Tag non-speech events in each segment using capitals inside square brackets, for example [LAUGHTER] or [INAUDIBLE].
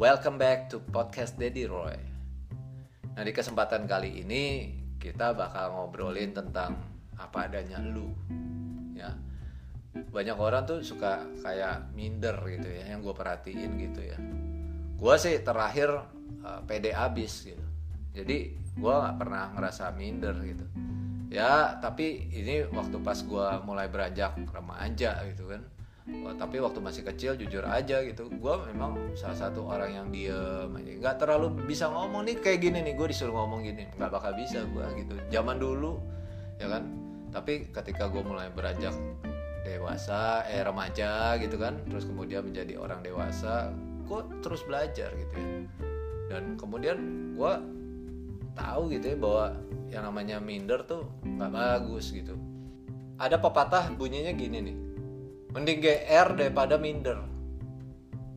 Welcome back to podcast Daddy Roy. Nah di kesempatan kali ini kita bakal ngobrolin tentang apa adanya lu, ya. Banyak orang tuh suka kayak minder gitu ya, yang gue perhatiin gitu ya. Gue sih terakhir uh, pede abis gitu. Jadi gue nggak pernah ngerasa minder gitu. Ya tapi ini waktu pas gue mulai beranjak remaja gitu kan Oh, tapi waktu masih kecil jujur aja gitu. Gue memang salah satu orang yang aja. Nggak terlalu bisa ngomong nih kayak gini nih. Gue disuruh ngomong gini. Nggak bakal bisa gue gitu. Zaman dulu ya kan? Tapi ketika gue mulai beranjak dewasa eh remaja gitu kan terus kemudian menjadi orang dewasa gue terus belajar gitu ya. Dan kemudian gue tahu gitu ya bahwa yang namanya minder tuh nggak bagus gitu. Ada pepatah bunyinya gini nih mending GR daripada minder.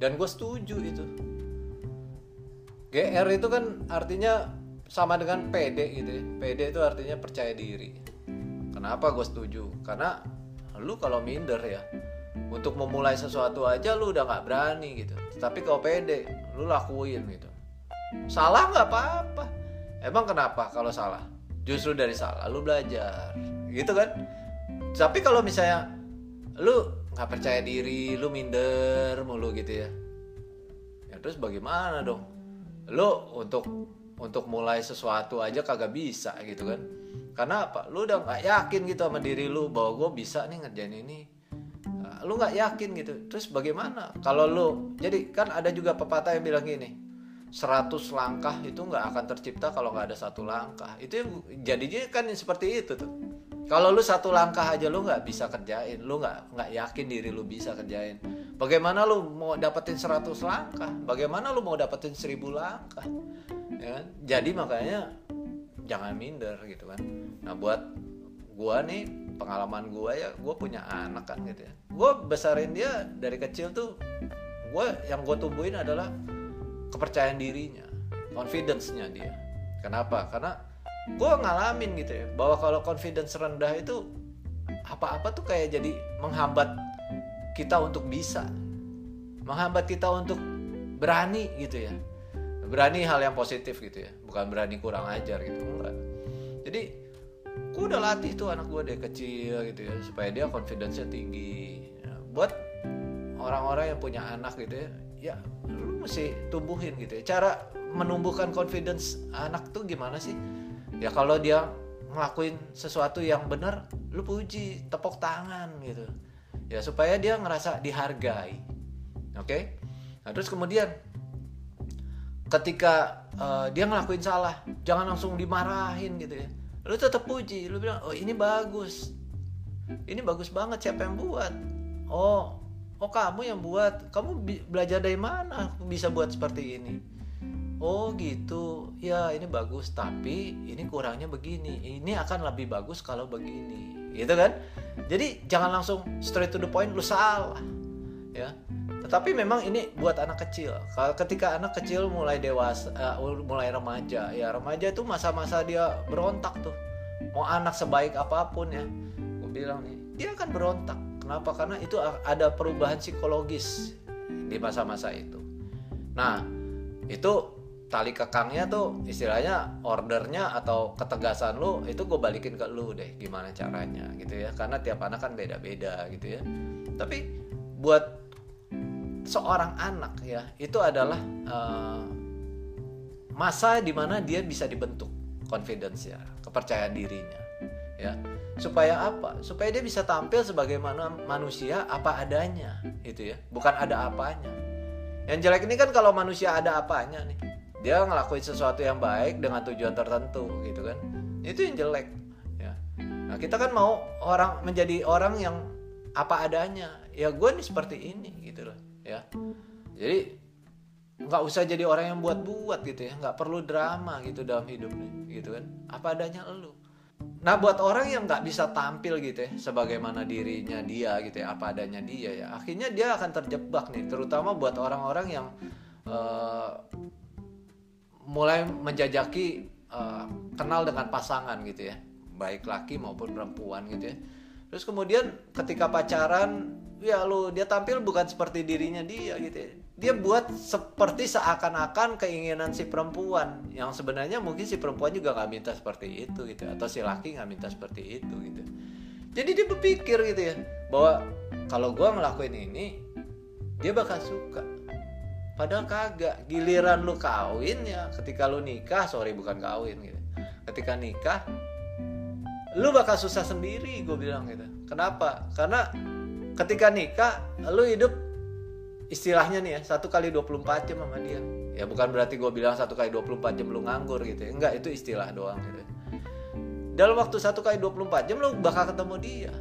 Dan gue setuju itu. GR itu kan artinya sama dengan PD gitu ya. PD itu artinya percaya diri. Kenapa gue setuju? Karena lu kalau minder ya untuk memulai sesuatu aja lu udah nggak berani gitu. Tapi kalau PD lu lakuin gitu. Salah nggak apa-apa. Emang kenapa kalau salah? Justru dari salah lu belajar. Gitu kan? Tapi kalau misalnya lu nggak percaya diri lu minder mulu gitu ya. Ya terus bagaimana dong? Lu untuk untuk mulai sesuatu aja kagak bisa gitu kan. Karena apa? Lu udah nggak yakin gitu sama diri lu bahwa gue bisa nih ngerjain ini. Nah, lu nggak yakin gitu. Terus bagaimana? Kalau lu jadi kan ada juga pepatah yang bilang gini 100 langkah itu nggak akan tercipta kalau nggak ada satu langkah. Itu jadinya kan seperti itu tuh kalau lu satu langkah aja lu nggak bisa kerjain, lu nggak nggak yakin diri lu bisa kerjain. Bagaimana lu mau dapetin 100 langkah? Bagaimana lu mau dapetin 1000 langkah? Ya kan? Jadi makanya jangan minder gitu kan. Nah buat gua nih pengalaman gua ya, gua punya anak kan gitu ya. Gua besarin dia dari kecil tuh, gua yang gua tumbuhin adalah kepercayaan dirinya, confidence-nya dia. Kenapa? Karena gue ngalamin gitu ya bahwa kalau confidence rendah itu apa-apa tuh kayak jadi menghambat kita untuk bisa. Menghambat kita untuk berani gitu ya. Berani hal yang positif gitu ya bukan berani kurang ajar gitu enggak. Jadi gue udah latih tuh anak gue dari kecil gitu ya supaya dia confidence-nya tinggi. Ya, buat orang-orang yang punya anak gitu ya ya lu mesti tumbuhin gitu ya. Cara menumbuhkan confidence anak tuh gimana sih ya kalau dia ngelakuin sesuatu yang benar lu puji tepuk tangan gitu. Ya supaya dia ngerasa dihargai. Oke? Okay? nah terus kemudian ketika uh, dia ngelakuin salah jangan langsung dimarahin gitu ya. Lu tetap puji lu bilang oh ini bagus. Ini bagus banget siapa yang buat? Oh oh kamu yang buat. Kamu belajar dari mana bisa buat seperti ini oh gitu. Ya ini bagus tapi ini kurangnya begini. Ini akan lebih bagus kalau begini. Gitu kan? Jadi jangan langsung straight to the point lu salah. Ya. Tetapi memang ini buat anak kecil. Ketika anak kecil mulai dewasa uh, mulai remaja ya remaja itu masa-masa dia berontak tuh. Mau anak sebaik apa pun ya. Gue bilang nih dia akan berontak. Kenapa? Karena itu ada perubahan psikologis di masa-masa itu. Nah itu tali kekangnya tuh istilahnya ordernya atau ketegasan lu itu gue balikin ke lu deh gimana caranya gitu ya. Karena tiap anak kan beda-beda gitu ya. Tapi buat seorang anak ya itu adalah uh, masa di mana dia bisa dibentuk confidence ya kepercayaan dirinya ya. Supaya apa? Supaya dia bisa tampil sebagaimana manusia apa adanya itu ya. Bukan ada apanya. Yang jelek ini kan kalau manusia ada apanya nih dia ngelakuin sesuatu yang baik dengan tujuan tertentu gitu kan? Itu yang jelek. Ya. Nah kita kan mau orang menjadi orang yang apa adanya. Ya gue nih seperti ini gitu loh. Ya. Jadi nggak usah jadi orang yang buat-buat gitu ya. Nggak perlu drama gitu dalam hidup nih gitu kan? Apa adanya lu. Nah buat orang yang nggak bisa tampil gitu ya sebagaimana dirinya dia gitu ya apa adanya dia ya akhirnya dia akan terjebak nih. Terutama buat orang-orang yang uh, mulai menjajaki uh, kenal dengan pasangan gitu ya. Baik laki maupun perempuan gitu ya. Terus kemudian ketika pacaran ya lu dia tampil bukan seperti dirinya dia gitu ya. dia buat seperti seakan-akan keinginan si perempuan. Yang sebenarnya mungkin si perempuan juga nggak minta seperti itu gitu atau si laki nggak minta seperti itu gitu jadi dia berpikir gitu ya bahwa kalau gua ngelakuin ini dia bakal suka padahal kagak. Giliran lu kawin ya ketika lu nikah sorry bukan kawin gitu. Ketika nikah lu bakal susah sendiri gue bilang gitu. Kenapa? Karena ketika nikah lu hidup istilahnya nih ya satu kali 24 jam sama dia. Ya bukan berarti gue bilang satu kali 24 jam lu nganggur gitu ya. enggak itu istilah doang gitu dalam waktu satu kali 24 jam lu bakal ketemu dia.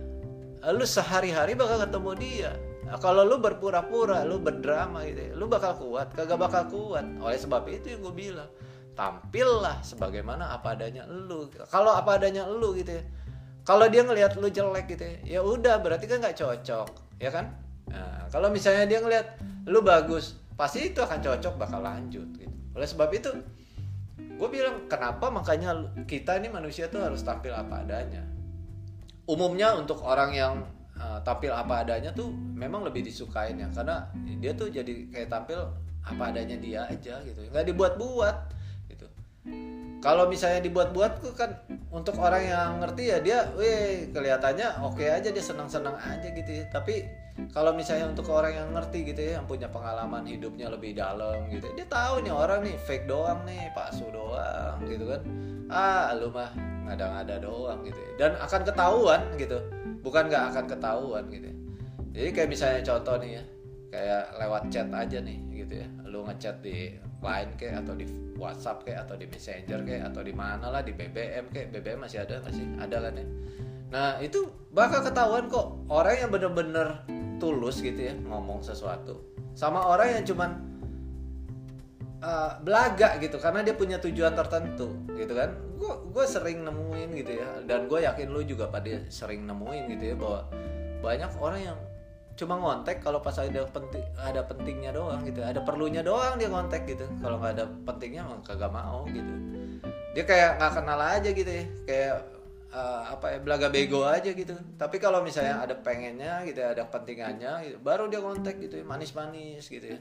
Lu sehari-hari bakal ketemu dia nah, kalau lu berpura-pura lu berdrama gitu ya, lu bakal kuat kagak bakal kuat. Oleh sebab itu yang gue bilang tampillah sebagaimana apa adanya lu. Kalau apa adanya lu gitu ya kalau dia ngelihat lu jelek gitu ya, ya udah berarti kan nggak cocok ya kan? Nah, kalau misalnya dia ngelihat lu bagus pasti itu akan cocok bakal lanjut gitu. Oleh sebab itu gue bilang kenapa makanya kita ini manusia tuh harus tampil apa adanya? Umumnya untuk orang yang uh, tampil apa adanya tuh memang lebih disukain ya karena dia tuh jadi kayak tampil apa adanya dia aja gitu. Nggak dibuat-buat kalau misalnya dibuat-buat tuh kan untuk orang yang ngerti ya dia weh kelihatannya oke okay aja dia senang-senang aja gitu ya. Tapi kalau misalnya untuk orang yang ngerti gitu ya yang punya pengalaman hidupnya lebih dalam gitu dia tahu nih orang nih fake doang nih palsu doang gitu kan. Ah lu mah ngada-ngada doang gitu ya. dan akan ketahuan gitu bukan nggak akan ketahuan gitu ya. jadi kayak misalnya contoh nih ya kayak lewat chat aja nih gitu ya. Lu ngechat di line kayak atau di WhatsApp kayak atau di Messenger kayak atau di mana lah di BBM kayak BBM masih ada nggak sih? Ada kan ya? Nah itu bakal ketahuan kok. Orang yang bener-bener tulus gitu ya ngomong sesuatu. Sama orang yang cuman uh, belaga gitu karena dia punya tujuan tertentu gitu kan. Gue gue sering nemuin gitu ya dan gue yakin lu juga pada sering nemuin gitu ya bahwa banyak orang yang cuma ngontek kalau pas ada penting ada pentingnya doang gitu ada perlunya doang dia ngontek gitu. Kalau nggak ada pentingnya mah kagak mau gitu. Dia kayak nggak kenal aja gitu ya kayak uh, apa ya belaga bego aja gitu. Tapi kalau misalnya ada pengennya gitu ada pentingannya gitu, baru dia ngontek gitu ya manis-manis gitu ya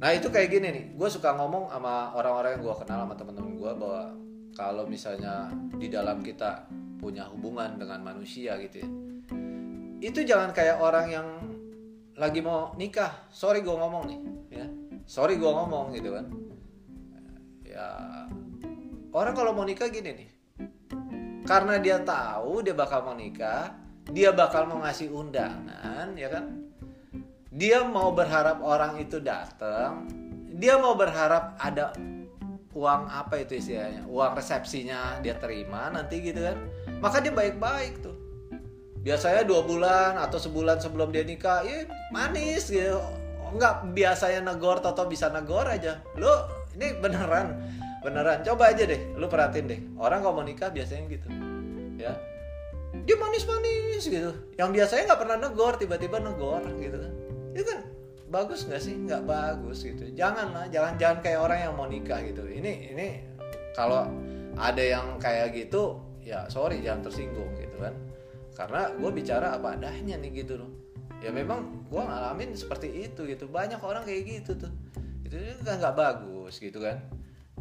nah itu kayak gini nih. Gue suka ngomong sama orang-orang yang gue kenal sama temen-temen gue bahwa kalau misalnya di dalam kita punya hubungan dengan manusia gitu ya itu jangan kayak orang yang lagi mau nikah. Sorry gue ngomong nih ya. Sorry gue ngomong gitu kan. Ya orang kalau mau nikah gini nih. Karena dia tahu dia bakal mau nikah dia bakal mau ngasih undangan ya kan dia mau berharap orang itu datang dia mau berharap ada uang apa itu istilahnya uang resepsinya dia terima nanti gitu kan. Maka dia baik-baik tuh. Biasanya dua bulan atau sebulan sebelum dia nikah ya manis gitu. Nggak biasanya negor atau bisa negor aja. Lo ini beneran beneran. Coba aja deh lu perhatiin deh. Orang kalau mau nikah biasanya gitu ya. Dia manis-manis gitu. Yang biasanya nggak pernah negor tiba-tiba negor gitu kan itu kan? Bagus nggak sih? Nggak bagus gitu. Jangan lah jangan jangan kayak orang yang mau nikah gitu. Ini ini kalau ada yang kayak gitu ya sorry jangan tersinggung gitu kan. Karena gue bicara apa adanya nih gitu loh. Ya memang gue ngalamin seperti itu gitu. Banyak orang kayak gitu tuh. Itu kan nggak bagus gitu kan.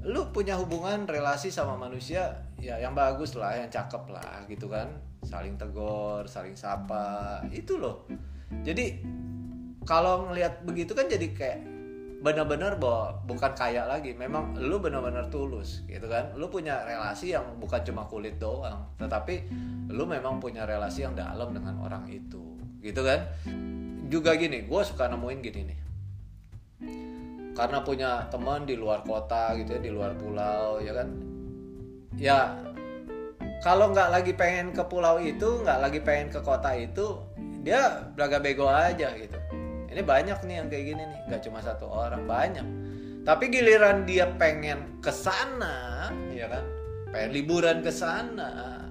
Lu punya hubungan relasi sama manusia ya yang bagus lah yang cakep lah gitu kan. Saling tegur saling sapa itu loh. Jadi kalau ngelihat begitu kan jadi kayak benar-benar bahwa bukan kaya lagi. Memang lu benar-benar tulus gitu kan? Lu punya relasi yang bukan cuma kulit doang tetapi lu memang punya relasi yang dalam dengan orang itu gitu kan? Juga gini gue suka nemuin gini nih. Karena punya teman di luar kota gitu ya di luar pulau ya kan? Ya kalau nggak lagi pengen ke pulau itu nggak lagi pengen ke kota itu dia belaga bego aja gitu ini banyak nih yang kayak gini nih nggak cuma satu orang banyak. Tapi giliran dia pengen ke sana ya kan? Pengen liburan ke sana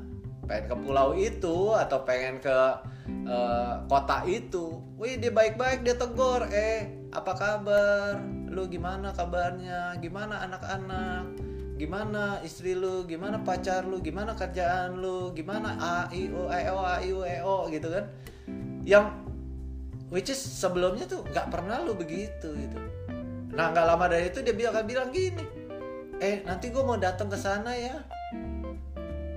pengen ke pulau itu atau pengen ke uh, kota itu. Wih dia baik-baik dia tegur eh apa kabar? Lu gimana kabarnya? Gimana anak-anak? Gimana istri lu? Gimana pacar lu? Gimana kerjaan lu? Gimana a i o e o a i u e o gitu kan? Yang which is sebelumnya tuh nggak pernah lu begitu gitu. Nah nggak lama dari itu dia bilang bilang gini eh nanti gue mau datang ke sana ya.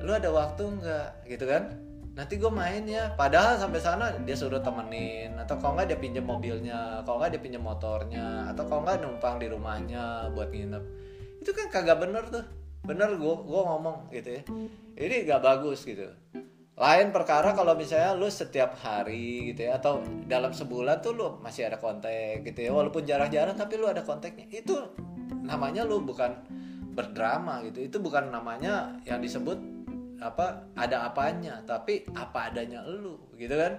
Lu ada waktu nggak? Gitu kan. Nanti gue main ya. Padahal sampai sana dia suruh temenin atau kalau nggak dia pinjam mobilnya kalau nggak dia pinjam motornya atau kalau nggak numpang di rumahnya buat nginep. Itu kan kagak bener tuh. Bener gue gue ngomong gitu ya. Ini gak bagus gitu lain perkara kalau misalnya lu setiap hari gitu ya atau dalam sebulan tuh lu masih ada kontak gitu ya walaupun jarang-jarang tapi lu ada kontaknya. Itu namanya lu bukan berdrama gitu. Itu bukan namanya yang disebut apa ada apanya tapi apa adanya lu gitu kan.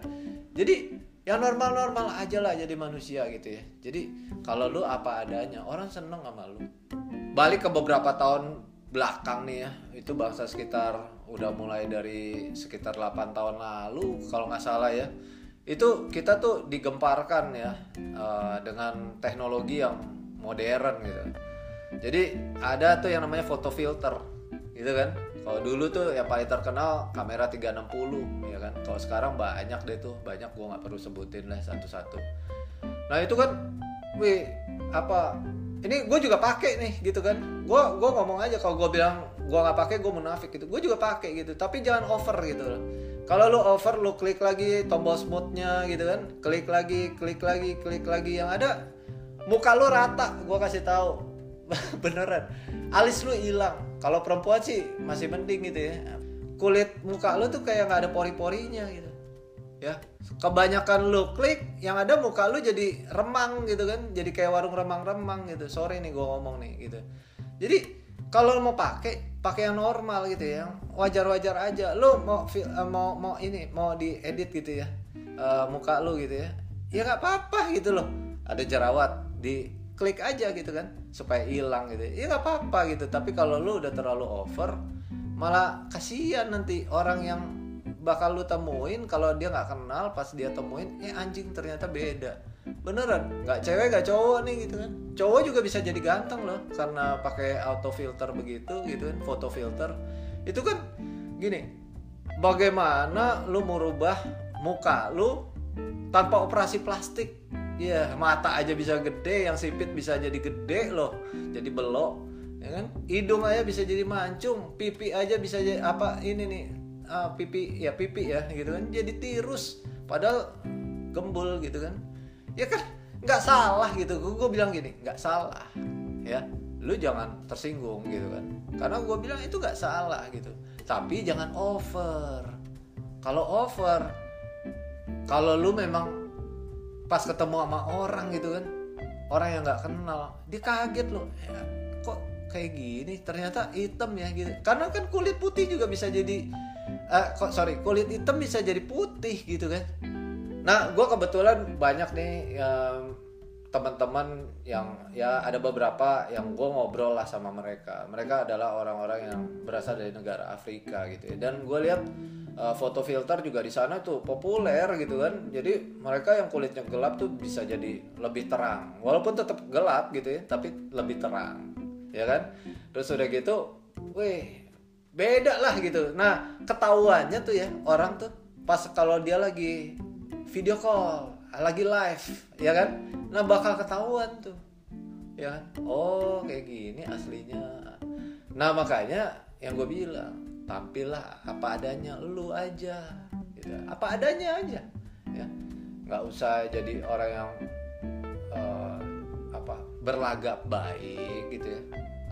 Jadi yang normal-normal aja lah jadi manusia gitu ya. Jadi kalau lu apa adanya orang seneng sama lu. Balik ke beberapa tahun belakang nih ya itu bangsa sekitar udah mulai dari sekitar 8 tahun lalu kalau nggak salah ya. Itu kita tuh digemparkan ya uh, dengan teknologi yang modern gitu. Jadi ada tuh yang namanya foto filter gitu kan? Kalau dulu tuh yang paling terkenal kamera 360 ya kan? Kalau sekarang banyak deh tuh banyak gua nggak perlu sebutin lah satu-satu. Nah itu kan wih apa ini gue juga pakai nih gitu kan? Gue gue ngomong aja kalau gue bilang gue nggak pakai gue munafik gitu. Gue juga pakai gitu tapi jangan over gitu. Loh kalau lu over lu klik lagi tombol smoothnya gitu kan. Klik lagi klik lagi klik lagi. Yang ada muka lu rata gue kasih tahu. [LAUGHS] Beneran. Alis lu hilang. Kalau perempuan sih masih mending gitu ya. Kulit muka lu tuh kayak nggak ada pori-porinya gitu. Ya kebanyakan lu klik yang ada muka lu jadi remang gitu kan. Jadi kayak warung remang-remang gitu. Sorry nih gue ngomong nih gitu. Jadi kalau mau pakai pakai yang normal gitu ya. Wajar-wajar aja. Lu mau eh, mau mau ini mau diedit gitu ya. Uh, muka lu gitu ya. Ya nggak apa-apa gitu loh. Ada jerawat di klik aja gitu kan supaya hilang gitu. Ya nggak apa-apa gitu. Tapi kalau lu udah terlalu over malah kasihan nanti orang yang bakal lu temuin kalau dia nggak kenal pas dia temuin eh anjing ternyata beda. Beneran nggak cewek nggak cowok nih gitu kan. Cowok juga bisa jadi ganteng loh karena pakai auto filter begitu gitu kan foto filter. Itu kan gini bagaimana lu merubah muka lu tanpa operasi plastik? Ya mata aja bisa gede yang sipit bisa jadi gede loh jadi belok ya kan? Hidung aja bisa jadi mancung pipi aja bisa jadi apa ini nih uh, pipi ya pipi ya gitu kan. Jadi tirus. Padahal gembul gitu kan. Ya kan nggak salah gitu. Gue bilang gini nggak salah ya. Lu jangan tersinggung gitu kan. Karena gue bilang itu nggak salah gitu. Tapi jangan over. Kalau over kalau lu memang pas ketemu sama orang gitu kan orang yang nggak kenal dia kaget loh. Ya, kok kayak gini? Ternyata hitam ya gitu. Karena kan kulit putih juga bisa jadi uh, kok sorry kulit hitam bisa jadi putih gitu kan. Nah gue kebetulan banyak nih um, teman-teman yang ya ada beberapa yang gue ngobrol lah sama mereka. Mereka adalah orang-orang yang berasal dari negara Afrika gitu ya. Dan gue lihat uh, foto filter juga di sana tuh populer gitu kan. Jadi mereka yang kulitnya gelap tuh bisa jadi lebih terang. Walaupun tetap gelap gitu ya tapi lebih terang. Ya kan? Terus udah gitu weh beda lah gitu. Nah ketahuannya tuh ya orang tuh pas kalau dia lagi video call lagi live ya kan? Nah bakal ketahuan tuh. Ya kan? Oh kayak gini aslinya. Nah makanya yang gue bilang tampillah apa adanya lu aja. Gitu. Apa adanya aja ya. Nggak usah jadi orang yang uh, apa berlagak baik gitu ya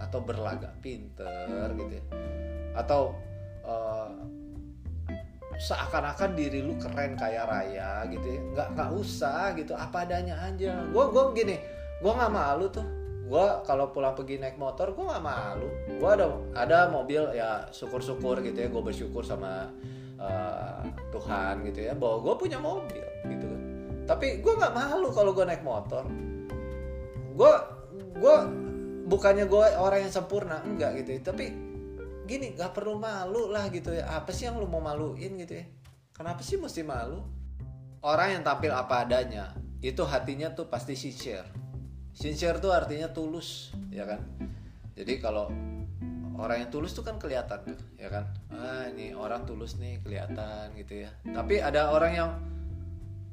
atau berlagak pinter gitu ya atau uh, seakan-akan diri lu keren kaya raya gitu ya. Nggak nggak usah gitu. Apa adanya aja. Gue gue gini gue nggak malu tuh. Gue kalau pulang pergi naik motor gue nggak malu. Gue ada ada mobil ya syukur-syukur gitu ya. Gue bersyukur sama uh, Tuhan gitu ya bahwa gue punya mobil gitu kan. Tapi gue nggak malu kalau gue naik motor. Gue gue bukannya gue orang yang sempurna enggak gitu ya. Tapi gini gak perlu malu lah gitu ya. Apa sih yang lu mau maluin gitu ya? Kenapa sih mesti malu? Orang yang tampil apa adanya itu hatinya tuh pasti sincere. Sincere tuh artinya tulus ya kan? Jadi kalau orang yang tulus tuh kan kelihatan ya kan? Ah ini orang tulus nih kelihatan gitu ya. Tapi ada orang yang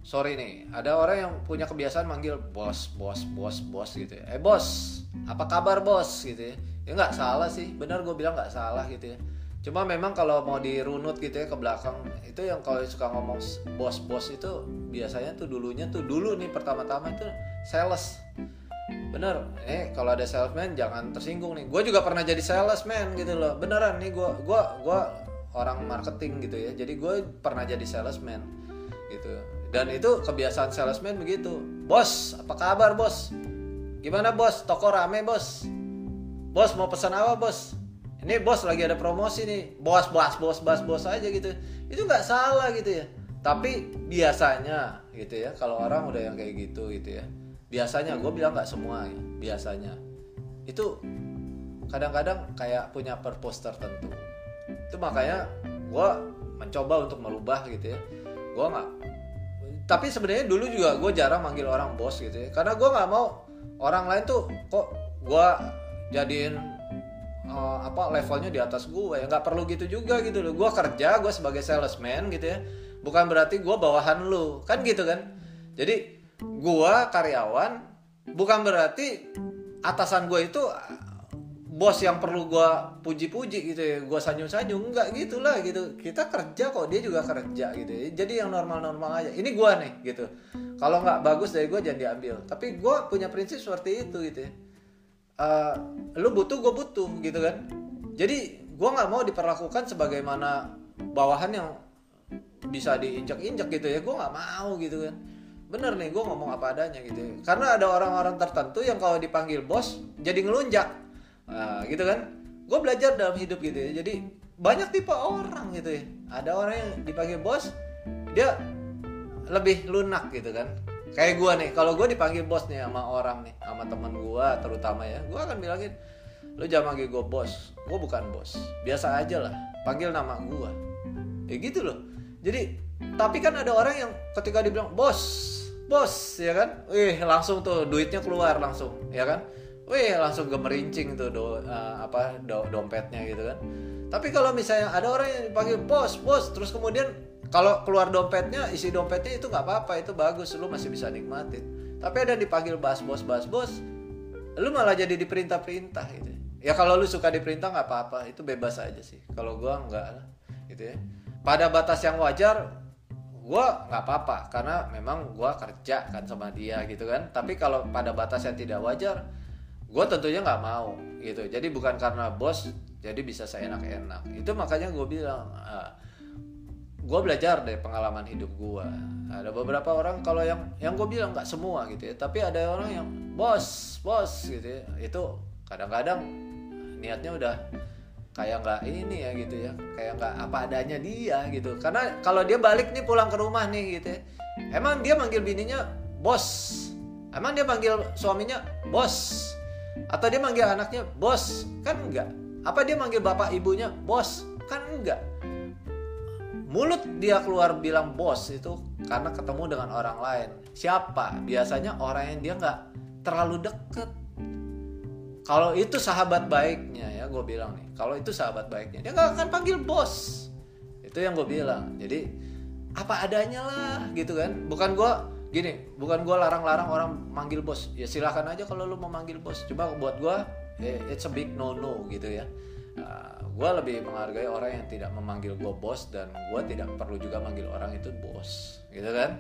sorry nih ada orang yang punya kebiasaan manggil bos bos bos bos gitu ya. Eh bos apa kabar bos gitu ya ya nggak salah sih benar gue bilang nggak salah gitu ya. Cuma memang kalau mau dirunut gitu ya ke belakang itu yang kalau suka ngomong bos bos itu biasanya tuh dulunya tuh dulu nih pertama-tama itu sales. Bener eh kalau ada salesman jangan tersinggung nih. Gue juga pernah jadi salesman gitu loh. Beneran nih gue gua gua orang marketing gitu ya. Jadi gue pernah jadi salesman gitu. Dan itu kebiasaan salesman begitu. Bos apa kabar bos? Gimana bos? Toko rame bos bos mau pesan apa bos? Ini bos lagi ada promosi nih. Bos bos bos bos bos aja gitu. Itu nggak salah gitu ya. Tapi biasanya gitu ya kalau orang udah yang kayak gitu gitu ya. Biasanya gue bilang nggak semua ya biasanya. Itu kadang-kadang kayak punya purpose tertentu. Itu makanya gue mencoba untuk merubah gitu ya. Gue nggak tapi sebenarnya dulu juga gue jarang manggil orang bos gitu ya. Karena gue nggak mau orang lain tuh kok gue jadiin uh, apa levelnya di atas gue ya. Nggak perlu gitu juga gitu loh. Gue kerja gue sebagai salesman gitu ya. Bukan berarti gue bawahan lu. Kan gitu kan? Jadi gua karyawan bukan berarti atasan gue itu bos yang perlu gua puji-puji gitu ya. Gua sanjung-sanjung. Enggak gitulah gitu. Kita kerja kok dia juga kerja gitu ya. Jadi yang normal-normal aja. Ini gua nih gitu. Kalau nggak bagus dari gua jangan diambil. Tapi gua punya prinsip seperti itu gitu ya uh, lu butuh gue butuh gitu kan. Jadi gua nggak mau diperlakukan sebagaimana bawahan yang bisa diinjak-injak gitu ya. Gua nggak mau gitu kan. Bener nih gue ngomong apa adanya gitu ya. karena ada orang-orang tertentu yang kalau dipanggil bos jadi ngelunjak. Nah, gitu kan. Gue belajar dalam hidup gitu ya. Jadi banyak tipe orang gitu ya. Ada orang yang dipanggil bos dia lebih lunak gitu kan kayak gue nih kalau gue dipanggil bos nih sama orang nih sama teman gue terutama ya gue akan bilangin lu jangan manggil gue bos gue bukan bos. Biasa aja lah panggil nama gue ya gitu loh. Jadi tapi kan ada orang yang ketika dibilang bos bos ya kan? Wih langsung tuh duitnya keluar langsung ya kan? Wih langsung gemerincing tuh do, uh, apa do, dompetnya gitu kan. Tapi kalau misalnya ada orang yang dipanggil bos bos terus kemudian kalau keluar dompetnya isi dompetnya itu nggak apa-apa itu bagus lu masih bisa nikmatin. Tapi ada dipanggil bos bos bos bos lu malah jadi diperintah-perintah gitu. Ya kalau lu suka diperintah nggak apa-apa itu bebas aja sih. Kalau gua nggak gitu ya. Pada batas yang wajar gue nggak apa-apa karena memang gue kerja kan sama dia gitu kan. Tapi kalau pada batas yang tidak wajar gue tentunya nggak mau gitu. Jadi bukan karena bos jadi bisa saya enak-enak itu makanya gue bilang ah, gue belajar dari pengalaman hidup gue ada beberapa orang kalau yang yang gue bilang nggak semua gitu ya tapi ada orang yang bos bos gitu ya. Itu kadang-kadang niatnya udah kayak nggak ini ya gitu ya kayak nggak apa adanya dia gitu. Karena kalau dia balik nih pulang ke rumah nih gitu ya emang dia manggil bininya bos. Emang dia manggil suaminya bos. Atau dia manggil anaknya bos. Kan enggak apa dia manggil bapak ibunya bos kan enggak mulut dia keluar bilang bos itu karena ketemu dengan orang lain. Siapa? Biasanya orang yang dia nggak terlalu deket. Kalau itu sahabat baiknya ya gue bilang nih. Kalau itu sahabat baiknya dia nggak akan panggil bos. Itu yang gue bilang. Jadi apa adanya lah gitu kan. Bukan gue gini bukan gue larang-larang orang manggil bos. Ya silahkan aja kalau lu mau manggil bos. Cuma buat gue eh, it's a big no no gitu ya uh, gue lebih menghargai orang yang tidak memanggil gue bos dan gue tidak perlu juga manggil orang itu bos gitu kan?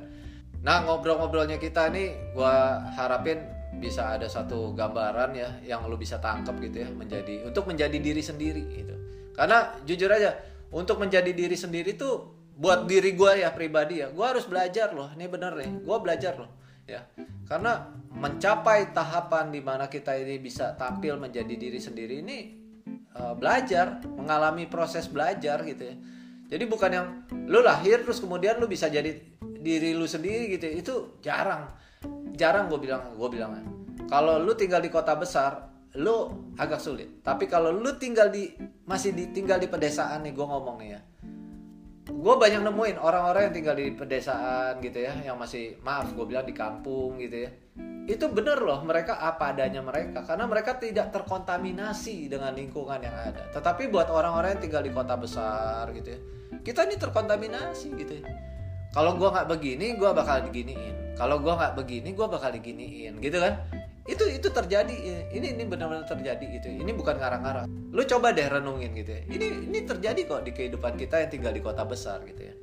Nah ngobrol-ngobrolnya kita nih gue harapin bisa ada satu gambaran ya yang lu bisa tangkap gitu ya menjadi untuk menjadi diri sendiri gitu. Karena jujur aja untuk menjadi diri sendiri tuh buat diri gue ya pribadi ya gue harus belajar loh. Ini bener nih gue belajar loh ya. Karena mencapai tahapan di mana kita ini bisa tampil menjadi diri sendiri ini uh, belajar mengalami proses belajar gitu ya. Jadi bukan yang lu lahir terus kemudian lu bisa jadi diri lu sendiri gitu ya. itu jarang. Jarang gue bilang gue bilang kalau lu tinggal di kota besar lu agak sulit. Tapi kalau lu tinggal di masih di tinggal di pedesaan nih gue ngomong nih ya gue banyak nemuin orang-orang yang tinggal di pedesaan gitu ya yang masih maaf gue bilang di kampung gitu ya. Itu bener loh mereka apa adanya mereka karena mereka tidak terkontaminasi dengan lingkungan yang ada. Tetapi buat orang-orang yang tinggal di kota besar gitu ya kita ini terkontaminasi gitu ya. Kalau gua nggak begini gua bakal diginiin. Kalau gua nggak begini gua bakal diginiin gitu kan itu itu terjadi. Ini ini benar-benar terjadi gitu. Ini bukan ngarang-ngarang. Lu coba deh renungin gitu ya. Ini ini terjadi kok di kehidupan kita yang tinggal di kota besar gitu ya.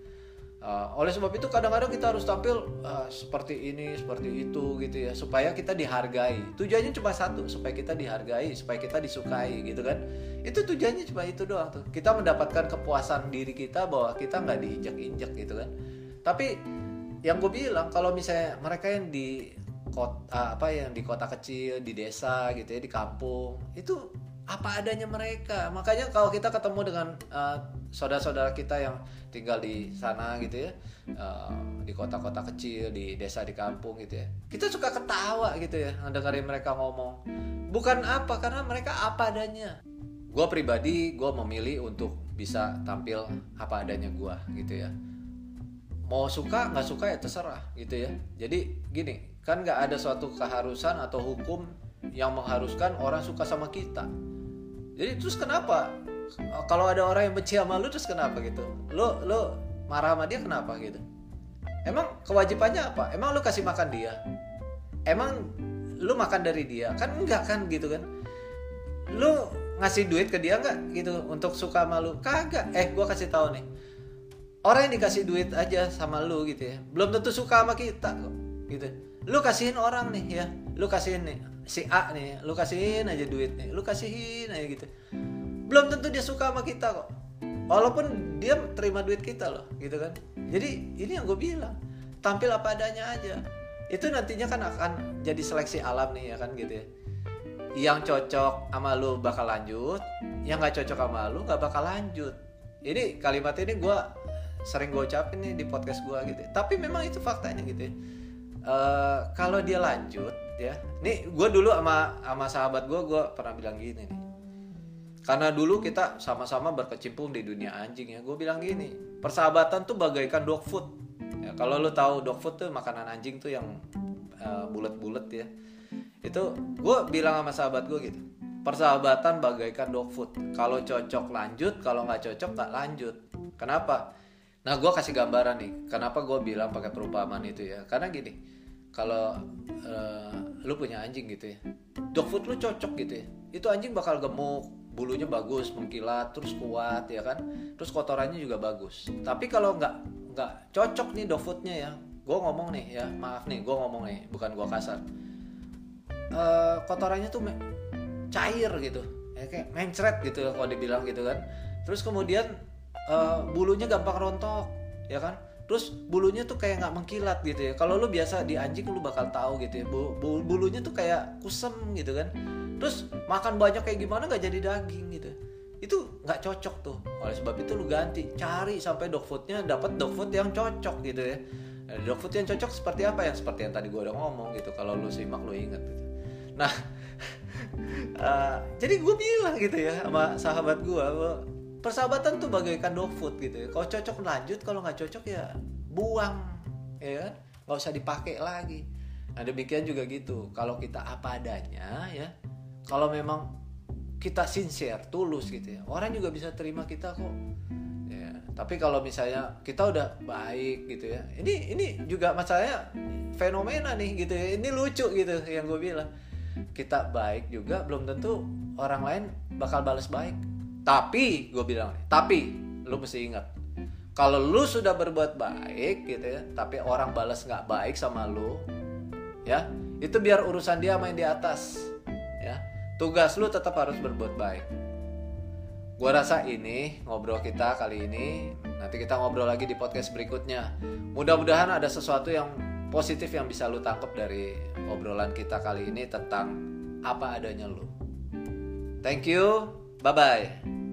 Uh, oleh sebab itu kadang-kadang kita harus tampil uh, seperti ini seperti itu gitu ya. Supaya kita dihargai. Tujuannya cuma satu supaya kita dihargai supaya kita disukai gitu kan. Itu tujuannya cuma itu doang tuh. Kita mendapatkan kepuasan diri kita bahwa kita nggak diinjak-injak gitu kan. Tapi yang gue bilang kalau misalnya mereka yang di kota apa yang di kota kecil di desa gitu ya di kampung itu apa adanya mereka. Makanya kalau kita ketemu dengan uh, saudara-saudara kita yang tinggal di sana gitu ya uh, di kota-kota kecil di desa di kampung gitu ya kita suka ketawa gitu ya dengerin mereka ngomong. Bukan apa karena mereka apa adanya. Gue pribadi gue memilih untuk bisa tampil apa adanya gue gitu ya. Mau suka nggak suka ya terserah gitu ya. Jadi gini kan nggak ada suatu keharusan atau hukum yang mengharuskan orang suka sama kita. Jadi terus kenapa? Kalau ada orang yang benci sama lu terus kenapa gitu? Lo lo marah sama dia kenapa gitu? Emang kewajibannya apa? Emang lu kasih makan dia? Emang lu makan dari dia? Kan enggak kan gitu kan? Lu ngasih duit ke dia enggak gitu untuk suka sama lu? Kagak. Eh gua kasih tahu nih. Orang yang dikasih duit aja sama lu gitu ya belum tentu suka sama kita kok gitu lu kasihin orang nih ya. Lu kasihin nih si A nih. Lu kasihin aja duit nih. Lu kasihin aja gitu. Belum tentu dia suka sama kita kok. Walaupun dia terima duit kita loh gitu kan. Jadi ini yang gue bilang. Tampil apa adanya aja. Itu nantinya kan akan jadi seleksi alam nih ya kan gitu ya. Yang cocok sama lu bakal lanjut yang nggak cocok sama lu nggak bakal lanjut. Ini kalimat ini gue sering gue ucapin nih di podcast gue gitu tapi memang itu faktanya gitu ya uh, kalau dia lanjut ya. Nih gue dulu sama sama sahabat gue gue pernah bilang gini nih. Karena dulu kita sama-sama berkecimpung di dunia anjing ya gue bilang gini persahabatan tuh bagaikan dog food. Ya, kalau lo tahu dog food tuh makanan anjing tuh yang uh, bulat-bulat ya. Itu gue bilang sama sahabat gue gitu persahabatan bagaikan dog food. Kalau cocok lanjut kalau nggak cocok tak lanjut. Kenapa nah gue kasih gambaran nih kenapa gue bilang pakai perumpamaan itu ya? Karena gini kalau uh, lu punya anjing gitu ya dog food lu cocok gitu ya itu anjing bakal gemuk bulunya bagus mengkilat terus kuat ya kan? Terus kotorannya juga bagus. Tapi kalau nggak nggak cocok nih dog foodnya ya gue ngomong nih ya maaf nih gue ngomong nih bukan gue kasar. Uh, kotorannya tuh cair gitu ya kayak mencret gitu kalau dibilang gitu kan. Terus kemudian uh, bulunya gampang rontok ya kan? Terus bulunya tuh kayak nggak mengkilat gitu ya. Kalau lu biasa di anjing lu bakal tahu gitu ya. Bulu, bulunya tuh kayak kusem gitu kan. Terus makan banyak kayak gimana nggak jadi daging gitu. Itu nggak cocok tuh. Oleh sebab itu lu ganti cari sampai dog foodnya dapat dog food yang cocok gitu ya. Nah, dog food yang cocok seperti apa yang seperti yang tadi gue udah ngomong gitu kalau lu simak lu inget gitu. Nah uh, [LAUGHS] jadi gue bilang gitu ya sama sahabat gue persahabatan tuh bagaikan dog food gitu ya. Kalau cocok lanjut, kalau nggak cocok ya buang, ya kan? Nggak usah dipakai lagi. Nah demikian juga gitu. Kalau kita apa adanya ya, kalau memang kita sincere, tulus gitu ya, orang juga bisa terima kita kok. Ya, tapi kalau misalnya kita udah baik gitu ya, ini ini juga masalahnya fenomena nih gitu ya. Ini lucu gitu yang gue bilang. Kita baik juga belum tentu orang lain bakal balas baik tapi gue bilang, tapi lu mesti ingat, kalau lu sudah berbuat baik gitu ya, tapi orang balas nggak baik sama lu, ya itu biar urusan dia main di atas, ya tugas lu tetap harus berbuat baik. Gue rasa ini ngobrol kita kali ini, nanti kita ngobrol lagi di podcast berikutnya. Mudah-mudahan ada sesuatu yang positif yang bisa lu tangkap dari obrolan kita kali ini tentang apa adanya lu. Thank you. Bye bye.